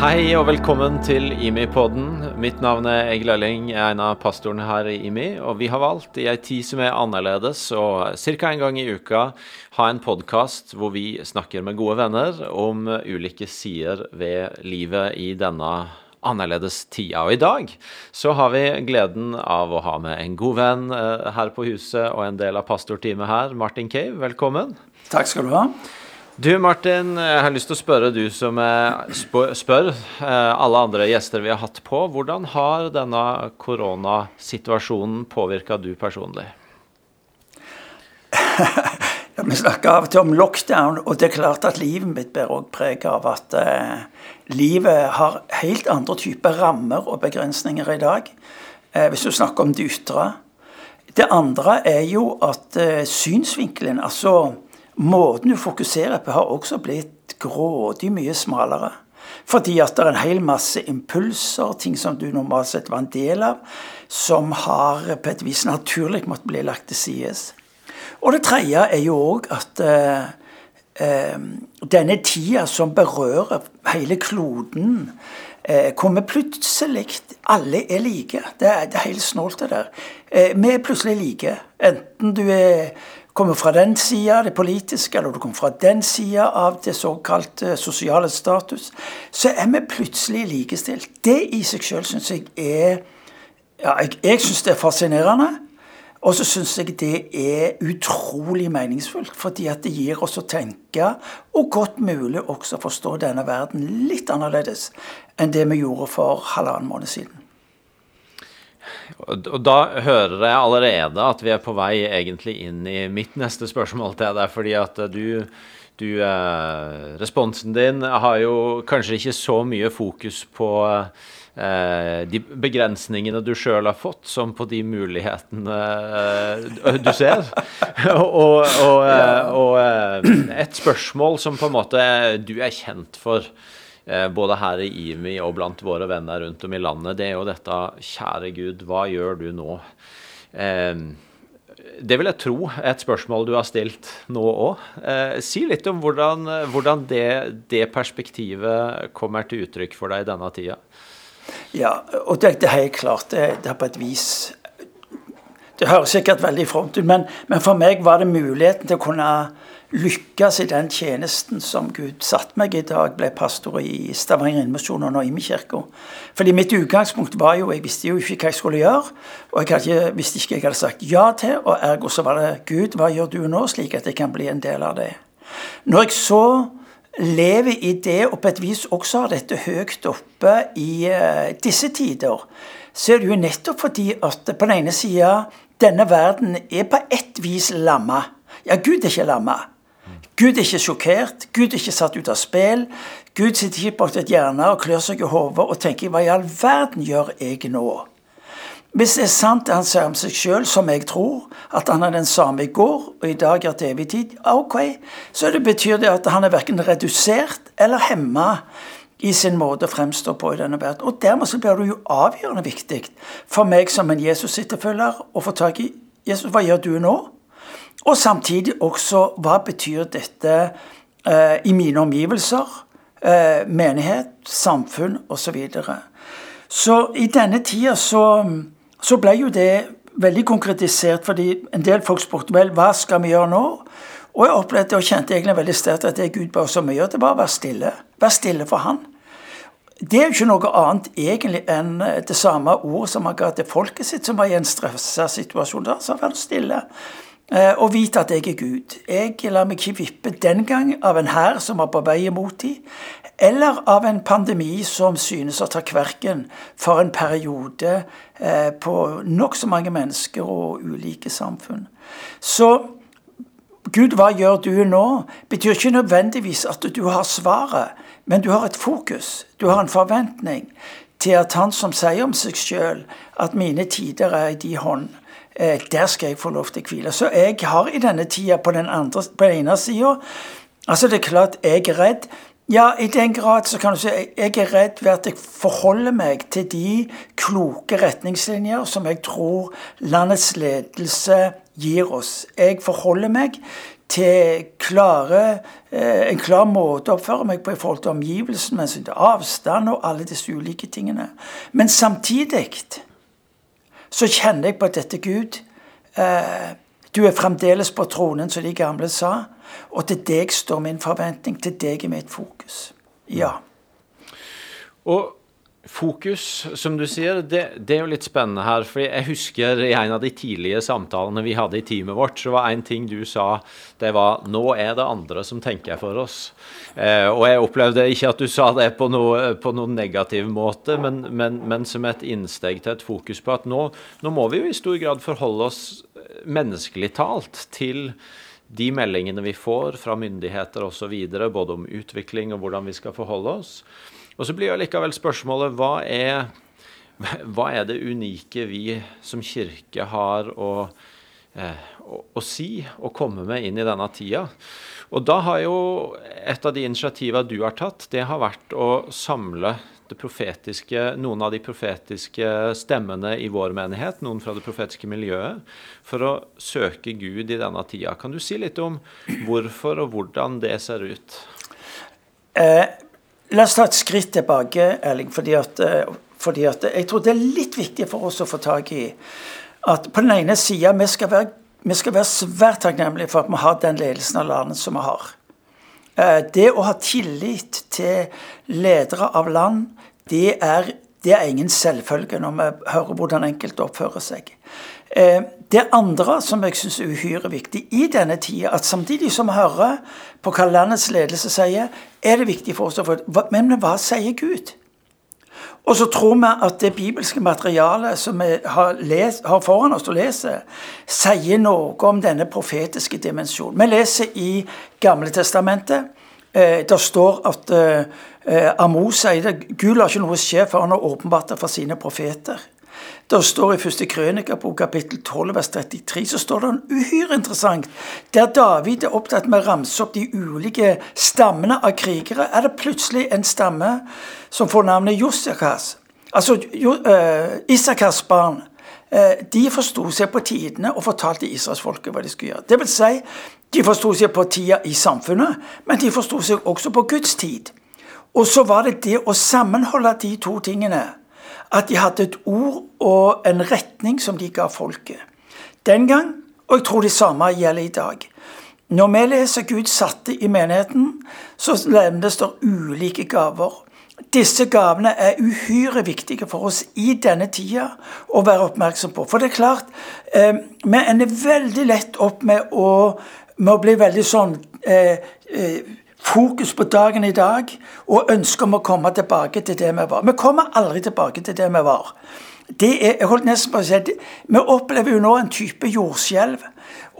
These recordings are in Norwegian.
Hei og velkommen til IMI-podden. Mitt navn er Egil Elling, jeg er en av pastorene her i IMI. Og vi har valgt i ei tid som er annerledes, og ca. en gang i uka ha en podkast hvor vi snakker med gode venner om ulike sider ved livet i denne annerledes tida. Og i dag så har vi gleden av å ha med en god venn eh, her på huset og en del av pastorteamet her. Martin Cave, velkommen. Takk skal du ha. Du Martin, jeg har lyst til å spørre du som spør, spør alle andre gjester vi har hatt på. Hvordan har denne koronasituasjonen påvirka du personlig? Ja, vi snakker av og til om lockdown, og det er klart at livet mitt bærer òg preg av at eh, livet har helt andre typer rammer og begrensninger i dag. Eh, hvis du snakker om det ytre. Det andre er jo at eh, synsvinkelen, altså måten du fokuserer på, har også blitt grådig mye smalere. Fordi at det er en hel masse impulser, ting som du normalt sett var en del av, som har på et vis naturlig måtte bli lagt til side. Og det tredje er jo òg at eh, eh, denne tida som berører hele kloden, eh, hvor vi plutselig alle er like. Det er, det er helt snålt, det der. Eh, vi er plutselig like. Enten du er kommer fra den sida, det politiske, eller du kommer fra den sida av det såkalte sosiale status, så er vi plutselig likestilt. Det i seg sjøl syns jeg er ja, Jeg, jeg syns det er fascinerende. Og så syns jeg det er utrolig meningsfullt, fordi at det gir oss å tenke, og godt mulig også forstå denne verden litt annerledes enn det vi gjorde for halvannen måned siden. Og da hører jeg allerede at vi er på vei egentlig inn i mitt neste spørsmål til deg. Fordi at du, du eh, Responsen din har jo kanskje ikke så mye fokus på eh, de begrensningene du sjøl har fått, som på de mulighetene eh, du ser. og, og, og et spørsmål som på en måte du er kjent for både her i IMI og blant våre venner rundt om i landet, det er jo dette Kjære Gud, hva gjør du nå? Eh, det vil jeg tro er et spørsmål du har stilt nå òg. Eh, si litt om hvordan, hvordan det, det, perspektivet kommer til uttrykk for deg i denne tida. Ja, og det, det er helt klart. Det, det er på et vis Det høres sikkert veldig fromt ut, men, men for meg var det muligheten til å kunne lykkes i den tjenesten som Gud satte meg i dag, ble pastor i Stavanger Innmisjon og Imekirka. Fordi mitt utgangspunkt var jo Jeg visste jo ikke hva jeg skulle gjøre. Og jeg ikke, visste ikke hva jeg hadde sagt ja til, og ergo så var det Gud, hva gjør du nå, slik at jeg kan bli en del av det. Når jeg så lever i det, og på et vis også har dette høyt oppe i uh, disse tider, så er det jo nettopp fordi at på den ene sida denne verden er på ett vis lamma. Ja, Gud er ikke lamma. Gud er ikke sjokkert, Gud er ikke satt ut av spill. Gud sitter ikke bak et hjerne og klør seg i hodet og tenker 'hva i all verden gjør jeg nå'? Hvis det er sant det han sier om seg sjøl, som jeg tror, at han er den samme i går og i dag er til evig tid, ok, så det betyr det at han er verken redusert eller hemma i sin måte å fremstå på i denne verden. Og dermed så blir det jo avgjørende viktig for meg som en Jesus-etterfølger å få tak i Jesus, hva gjør du nå? Og samtidig også hva betyr dette eh, i mine omgivelser, eh, menighet, samfunn osv. Så, videre. så i denne tida så, så, ble jo det veldig konkretisert, fordi en del folk spurte vel, hva skal vi gjøre nå? Og jeg opplevde og kjente egentlig veldig sterkt at det Gud ba oss om å det var å være stille. Være stille for Han. Det er jo ikke noe annet egentlig enn det samme ordet som han ga til folket sitt, som var i en stressa situasjon. Da sa vær stille. Eh, og vite at jeg er Gud. Jeg lar meg ikke vippe den gang av en hær som var på vei imot dem, eller av en pandemi som synes å ta kverken for en periode eh, på nokså mange mennesker og ulike samfunn. Så Gud, hva gjør du nå? betyr ikke nødvendigvis at du har svaret, men du har et fokus, du har en forventning til at han som sier om seg sjøl at mine tider er i de hånd, der skal jeg få lov til å hvile. Så jeg har i denne tida på den, andre, på den ene sida Altså, det er klart jeg er redd. Ja, i den grad så kan du si jeg er redd ved at jeg forholder meg til de kloke retningslinjer som jeg tror landets ledelse gir oss. Jeg forholder meg til klare, eh, en klar måte å oppføre meg på i forhold til omgivelsene, avstand og alle disse ulike tingene. Men samtidig så kjenner jeg på at dette Gud eh, Du er fremdeles på tronen, som de gamle sa. Og til deg står min forventning. Til deg er mitt fokus. Ja. Og Fokus, som du sier, det, det, er jo litt spennende her. for Jeg husker i en av de tidlige samtalene vi hadde i teamet vårt, så var en ting du sa, det var 'nå er det andre som tenker for oss'. Eh, og jeg opplevde ikke at du sa det på, noe, på noen negativ måte, men, men, men, som et innsteg til et fokus på at nå, nå må vi jo i stor grad forholde oss eh, menneskelig talt til de meldingene vi får fra myndigheter osv., både om utvikling og hvordan vi skal forholde oss. Og så blir likevel spørsmålet hva er, hva er det unike vi som kirke har å, eh, å, å, si og komme med inn i denne tida? Og da har jo et av de initiativene du har tatt, det har vært å samle noen av de profetiske stemmene i vår menighet, noen fra det profetiske miljøet, for å søke Gud i denne tida. Kan du si litt om hvorfor og hvordan det ser ut? Eh, La oss ta et skritt tilbake, Erling. Fordi at, eh, fordi at jeg tror det er litt viktig for oss å få tak i at på den ene sida vi, vi, skal være svært takknemlige for at vi har den ledelsen av landet som vi har. Eh, det å ha tillit til ledere av land, det er, det er ingen selvfølge når vi hører hvordan enkelte oppfører seg. Eh, det andre som jeg syns er uhyre viktig i denne tida, at samtidig som vi hører på hva landets ledelse sier, er det viktig for oss å få Men hva sier Gud? Og så tror vi at det bibelske materialet som vi har, les, har foran oss å lese, sier noe om denne profetiske dimensjonen. Vi leser i Gamle testamentet. Eh, det står at eh, eh Amos sier at Gud lar ikke noe skje før han har åpenbart det for sine profeter. Det står i første krønikabok kapittel 12 vers 33 så står det en uhyre interessant. Der David er opptatt med å ramse opp de ulike stammene av krigere, er det plutselig en stamme som får navnet Josiakas. Altså uh, Isakas barn. Uh, de forsto seg på tidene og fortalte israelsfolket hva de skulle gjøre. Det vil si, de forsto seg på tida i samfunnet, men de forsto seg også på Guds tid. Og så var det det å sammenholde de to tingene at de hadde et ord og en retning som de ga folket. Den gang, og jeg tror det samme gjelder i dag. Når vi leser Gud satte i menigheten, så nevnes det ulike gaver. Disse gavene er uhyre viktige for oss i denne tida å være oppmerksom på. For det er klart, eh, vi ender veldig lett opp med å, med å bli veldig sånn eh, eh, fokus på dagen i dag og ønske om å komme tilbake til det vi var. Vi kommer aldri tilbake til det vi var. Det er, jeg holdt nesten på å si, Vi opplever jo nå en type jordskjelv.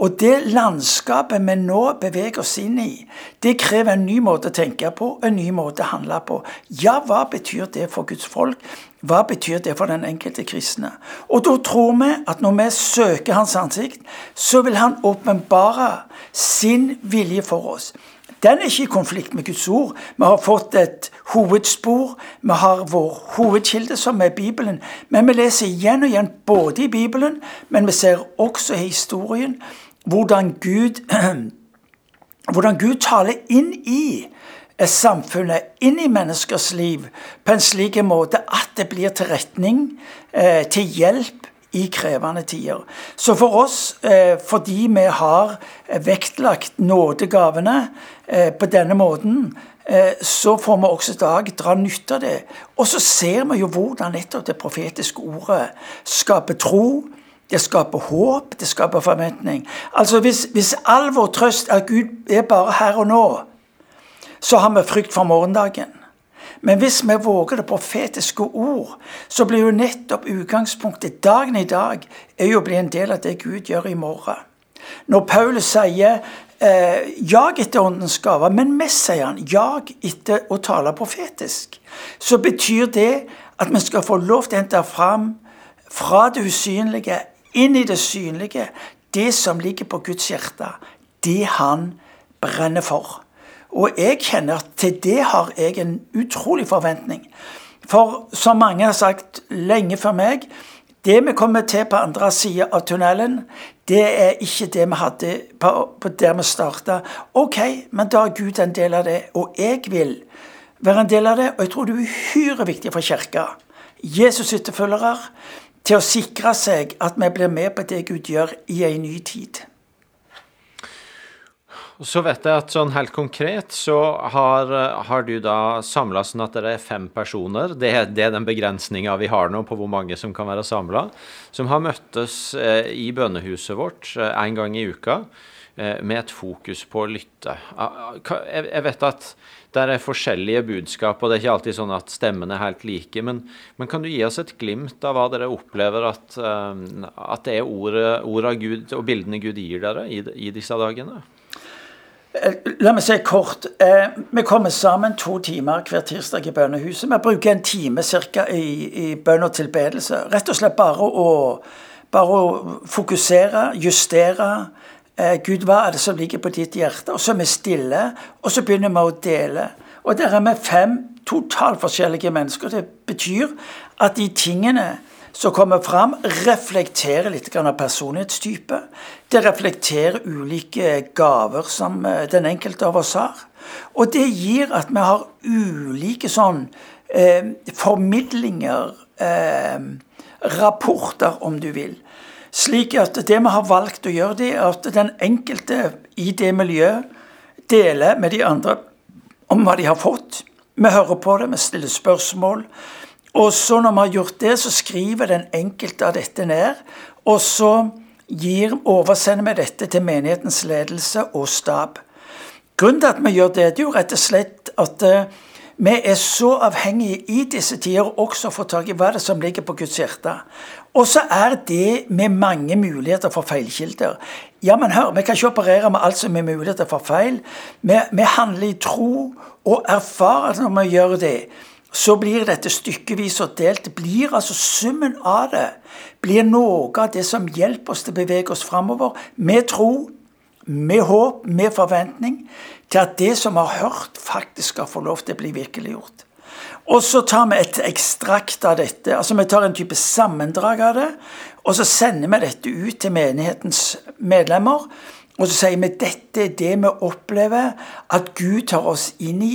Og det landskapet vi nå beveger oss inn i, det krever en ny måte å tenke på, en ny måte å handle på. Ja, hva betyr det for Guds folk? Hva betyr det for den enkelte kristne? Og da tror vi at når vi søker Hans ansikt, så vil Han åpenbare sin vilje for oss. Den er ikke i konflikt med Guds ord. Vi har fått et hovedspor. Vi har vår hovedkilde, som er Bibelen. Men vi leser igjen og igjen, både i Bibelen, men vi ser også i historien, hvordan Gud, hvordan Gud taler inn i samfunnet, inn i menneskers liv, på en slik måte at det blir til retning, eh, til hjelp i krevende tider. Så for oss, eh, fordi vi har vektlagt nådegavene eh, på denne måten, eh, så får vi også i dag dra nytte av det. Og så ser vi jo hvordan nettopp det profetiske ordet skaper tro. Det skaper håp, det skaper forventning. Altså Hvis, hvis all vår trøst er at Gud er bare her og nå, så har vi frykt for morgendagen. Men hvis vi våger det profetiske ord, så blir jo nettopp utgangspunktet dagen i dag er jo å bli en del av det Gud gjør i morgen. Når Paulus sier eh, 'jag etter åndens gaver', men mest sier han 'jag etter å tale profetisk', så betyr det at vi skal få lov til å hente fram fra det usynlige inn i det synlige det som ligger på Guds hjerte, det han brenner for. Og jeg kjenner at til det har jeg en utrolig forventning. For som mange har sagt lenge før meg, det vi kommer til på andre sida av tunnelen, det er ikke det vi hadde på, på der vi starta. Ok, men da er Gud en del av det, og jeg vil være en del av det. Og jeg tror det er uhyre viktig for Kirka, Jesus' etterfølgere, til å sikre seg at vi blir med på det Gud gjør i en ny tid. Så vet jeg at sånn helt konkret så har, har du da samla sånn at det er fem personer. Det, det er den begrensninga vi har nå på hvor mange som kan være samla. Som har møttes eh, i bønnehuset vårt eh, en gang i uka eh, med et fokus på å lytte. Jeg, jeg vet at det er forskjellige budskap, og det er ikke alltid sånn at stemmene er helt like. Men, men kan du gi oss et glimt av hva dere opplever at, at det er ordet, ordet av Gud og bildene Gud gir dere i, i disse dagene? Eh, la meg si kort. Eh, vi kommer sammen to timer hver tirsdag i bønnehuset. Vi bruker en time cirka i, i bønn og tilbedelse. Rett og slett bare å, bare å fokusere, justere. Eh, Gud, hva er det som ligger på ditt hjerte? Og så er vi stille, og så begynner vi å dele. Og der er vi fem totalt forskjellige mennesker. Det betyr at de tingene som kommer fram, reflekterer litt av personlighetstype. Det reflekterer ulike gaver som eh, den enkelte av oss har. Og det gir at vi har ulike sånn eh, formidlinger, eh, rapporter, om du vil. Slik at det vi har valgt å gjøre, det er at den enkelte i det miljøet deler med de andre om hva de har fått. Vi hører på det, vi stiller spørsmål. Og så når vi har gjort det, så skriver den enkelte av dette ned. Og så gir, oversender vi dette til menighetens ledelse og stab. Grunnen til at vi gjør det, det er jo rett og slett at uh, vi er så avhengige i disse tider også å få tak i hva det som ligger på Guds hjerte. Og så er det med mange muligheter for feilkilder. Ja, men hør, vi kan ikke operere med alt som er muligheter for feil. Vi, vi handler i tro og erfarer når vi gjør det, så blir dette stykkevis og delt. Blir altså Summen av det blir noe av det som hjelper oss til å bevege oss framover, med tro, med håp, med forventning, til at det som har hørt, faktisk skal få lov til å bli virkeliggjort. Og så tar vi et ekstrakt av dette. altså Vi tar en type sammendrag av det, og så sender vi dette ut til menighetens medlemmer. Og så sier vi dette er det vi opplever at Gud tar oss inn i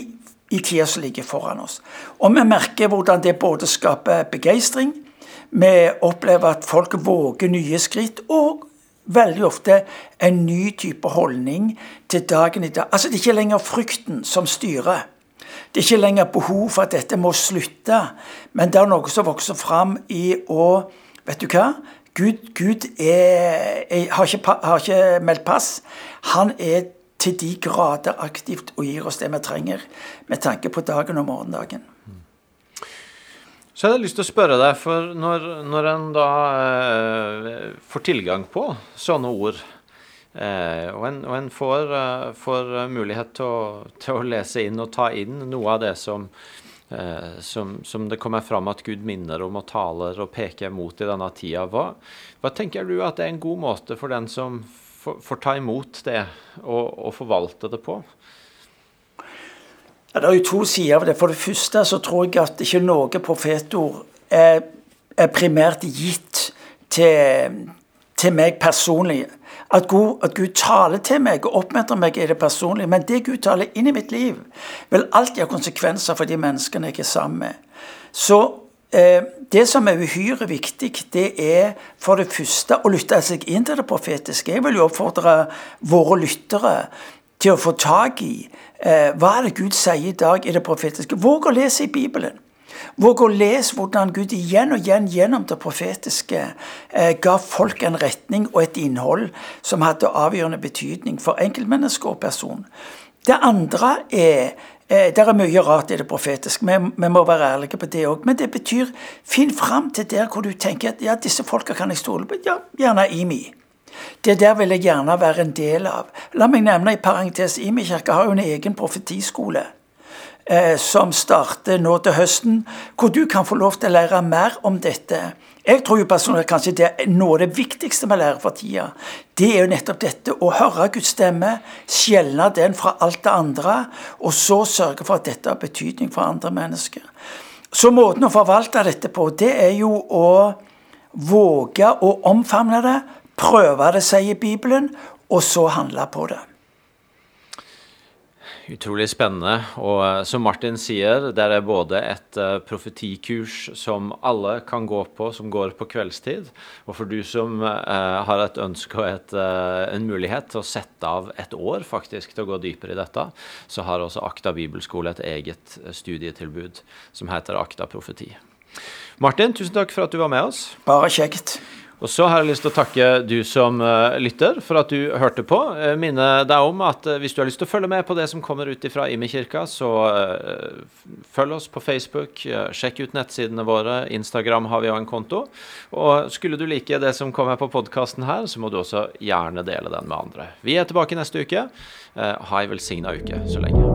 i tida som ligger foran oss. Og vi merker hvordan det både skaper begeistring, vi opplever at folk våger nye skritt, og veldig ofte en ny type holdning til dagen i dag. Altså Det er ikke lenger frykten som styrer. Det er ikke lenger behov for at dette må slutte, men det er noe som vokser fram i å Vet du hva? Gud, Gud er, er, har, ikke, har ikke meldt pass. Han er til de grader aktivt og gir oss det vi trenger med tanke på dagen og morgendagen. Så jeg hadde lyst til å spørre deg, for når, når en da eh, får tilgang på sånne ord, eh, og, en, og en, får, eh, får mulighet til å, til å, lese inn og ta inn noe av det som, eh, som, som, det kommer fram at Gud minner om og taler og peker mot i denne tida, hva, hva tenker du at det er en god måte for den som får ta imot det og, og forvalte det på? Ja, det er jo to sider av det. For det første så tror jeg at ikke noe profetord er, er primært gitt til, til meg personlig. At Gud, at Gud, taler til meg og oppmuntrer meg i det personlige. Men det Gud taler inn i mitt liv, vil alltid ha konsekvenser for de menneskene jeg er sammen med. Så det som er uhyre viktig, det er for det første å lytte seg inn til det profetiske. Jeg vil jo oppfordre våre lyttere til å få tak i eh, hva er det Gud sier i dag i det profetiske. Våg å lese i Bibelen. Våg å lese hvordan Gud igjen og igjen gjennom det profetiske eh, ga folk en retning og et innhold som hadde avgjørende betydning for enkeltmennesker og person. Det andre er Eh, det er mye rart i det profetiske, vi, vi må være ærlige på det òg. Men det betyr finn fram til der hvor du tenker at ja, disse folka kan jeg stole på. Ja, gjerne IMI. Det der vil jeg gjerne være en del av. La meg nevne i parentes IMI-kirka har jo en egen profetiskole. Eh, som starter nå til høsten, hvor du kan få lov til å lære mer om dette. Jeg tror jo personlig kanskje det er noe av det viktigste vi lærer for tida. Det er jo nettopp dette å høre Guds stemme, skjelne den fra alt det andre, og så sørge for at dette har betydning for andre mennesker. Så måten å forvalte dette på, det er jo å våge å omfavne det, prøve det, sier Bibelen, og så handle på det. Utrolig spennende. Og eh, som Martin sier, det er både et uh, profetikurs som alle kan gå på, som går på kveldstid. Og for du som uh, har et ønske og et, en mulighet til å sette av et år faktisk til å gå dypere i dette, så har også Akta bibelskole et eget studietilbud som heter Akta profeti. Martin, tusen takk for at du var med oss. Bare kjekt. Og så har jeg lyst til å takke du som uh, lytter for at du hørte på. Uh, minne deg om at uh, hvis du har lyst til å følge med på det som kommer ut fra Imi-kirka, så følg oss på Facebook, sjekk ut nettsidene våre, Instagram har vi òg en konto. Og skulle du like det som kommer på podkasten her, så må du også gjerne dele den med andre. Vi er tilbake neste uke. ha ei velsigna uke så lenge.